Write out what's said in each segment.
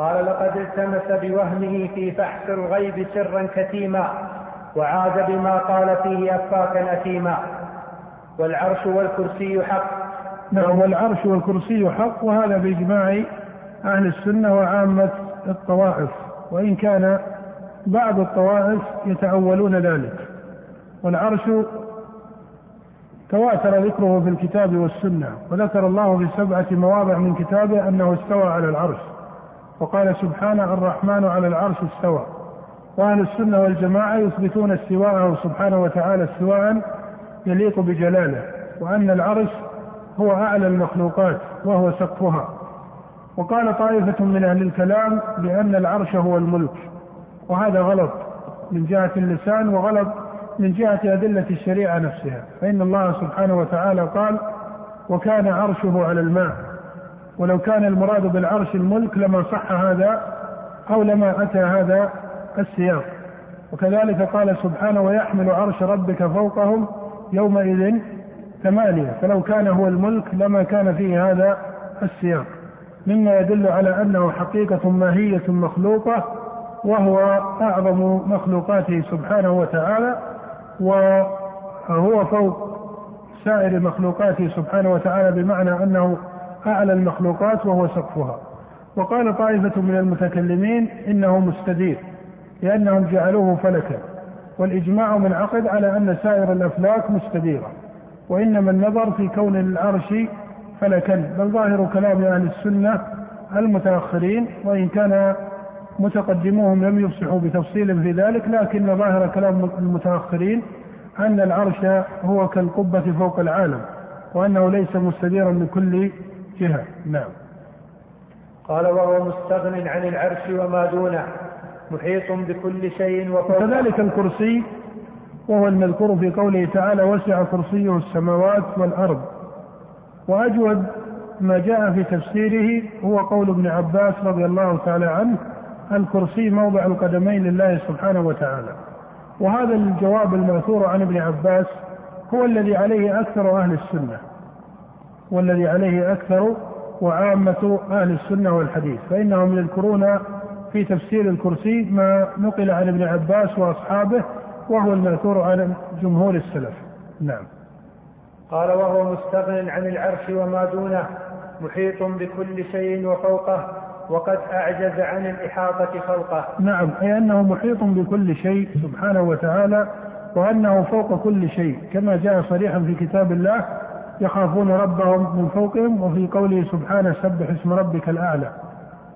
قال لقد التمس بوهمه في فحص الغيب سرا كتيما وعاد بما قال فيه أفاكا أثيما. والعرش والكرسي حق. نعم والعرش والكرسي حق وهذا بإجماع أهل السنة وعامة الطوائف. وإن كان بعض الطوائف يتأولون ذلك. والعرش تواتر ذكره في الكتاب والسنة وذكر الله في سبعة مواضع من كتابه أنه استوى على العرش. وقال سبحانه الرحمن على العرش استوى. وأهل السنة والجماعة يثبتون استواءه سبحانه وتعالى استواء يليق بجلاله وأن العرش هو أعلى المخلوقات وهو سقفها. وقال طائفة من أهل الكلام بأن العرش هو الملك وهذا غلط من جهة اللسان وغلط من جهة أدلة الشريعة نفسها فإن الله سبحانه وتعالى قال وكان عرشه على الماء ولو كان المراد بالعرش الملك لما صح هذا أو لما أتى هذا السياق. وكذلك قال سبحانه ويحمل عرش ربك فوقهم يومئذ ثمانية. فلو كان هو الملك لما كان فيه هذا السياق. مما يدل على أنه حقيقة ماهية مخلوقة وهو أعظم مخلوقاته سبحانه وتعالى وهو فوق سائر مخلوقاته سبحانه وتعالى بمعنى أنه أعلى المخلوقات وهو سقفها. وقال طائفة من المتكلمين إنه مستدير لأنهم جعلوه فلكا والإجماع منعقد على أن سائر الأفلاك مستديرة وإنما النظر في كون العرش فلكا بل ظاهر كلام أهل السنة المتأخرين وإن كان متقدموهم لم يفصحوا بتفصيل في ذلك لكن ظاهر كلام المتأخرين أن العرش هو كالقبة فوق العالم وأنه ليس مستديرا من كل جهة نعم. قال وهو مستغن عن العرش وما دونه محيط بكل شيء وفوق. وكذلك الكرسي وهو المذكور في قوله تعالى وسع كرسيه السماوات والأرض وأجود ما جاء في تفسيره هو قول ابن عباس رضي الله تعالى عنه الكرسي موضع القدمين لله سبحانه وتعالى وهذا الجواب المأثور عن ابن عباس هو الذي عليه أكثر أهل السنة. والذي عليه أكثر وعامة أهل السنة والحديث فإنهم يذكرون في تفسير الكرسي ما نقل عن ابن عباس وأصحابه وهو المأثور عن جمهور السلف. نعم. قال وهو مستغن عن العرش وما دونه محيط بكل شيء وفوقه وقد أعجز عن الإحاطة خلقه. نعم. أي أنه محيط بكل شيء سبحانه وتعالى وأنه فوق كل شيء كما جاء صريحا في كتاب الله يخافون ربهم من فوقهم وفي قوله سبحانه سبح اسم ربك الأعلى.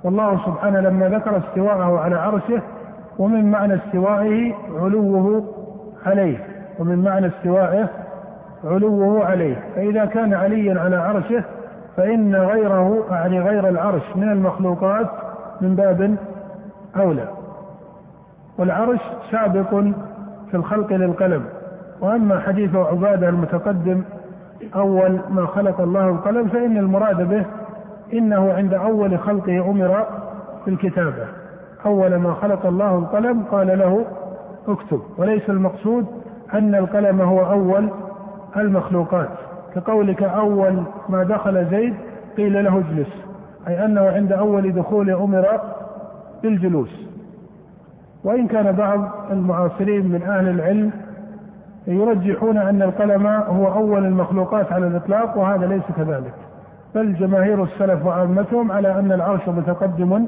والله سبحانه لما ذكر استواءه على عرشه ومن معنى استوائه علوه عليه ومن معنى استوائه علوه عليه. فإذا كان عليا على عرشه فإن غيره يعني غير العرش من المخلوقات من باب أولى. والعرش سابق في الخلق للقلم. وأما حديث عبادة المتقدم أول ما خلق الله القلم فإن المراد به إنه عند أول خلقه أمر بالكتابة أول ما خلق الله القلم قال له اكتب. وليس المقصود أن القلم هو أول المخلوقات. كقولك أول ما دخل زيد قيل له اجلس. أي أنه عند أول دخول أمر بالجلوس. وإن كان بعض المعاصرين من أهل العلم يرجحون أن القلم هو أول المخلوقات على الإطلاق وهذا ليس كذلك. بل جماهير السلف وعامتهم على أن العرش متقدم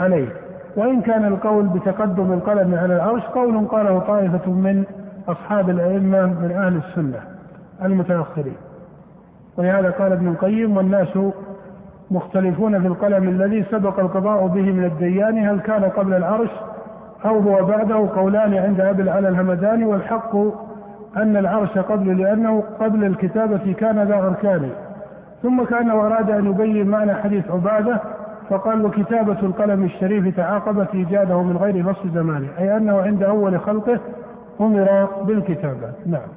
عليه. وإن كان القول بتقدم القلم على العرش قول قاله طائفة من أصحاب الأئمة من أهل السنة المتأخرين. ولهذا قال ابن القيم والناس مختلفون في القلم الذي سبق القضاء به من الديان هل كان قبل العرش أو هو بعده قولان عند أبي العلا الهمداني والحق أن العرش قبل لأنه قبل الكتابة كان ذا أركان. ثم كأنه أراد أن يبين معنى حديث عبادة فقال وكتابة القلم الشريف تعاقبت إيجاده من غير نص زمانه أي أنه عند أول خلقه أمر بالكتابة. نعم.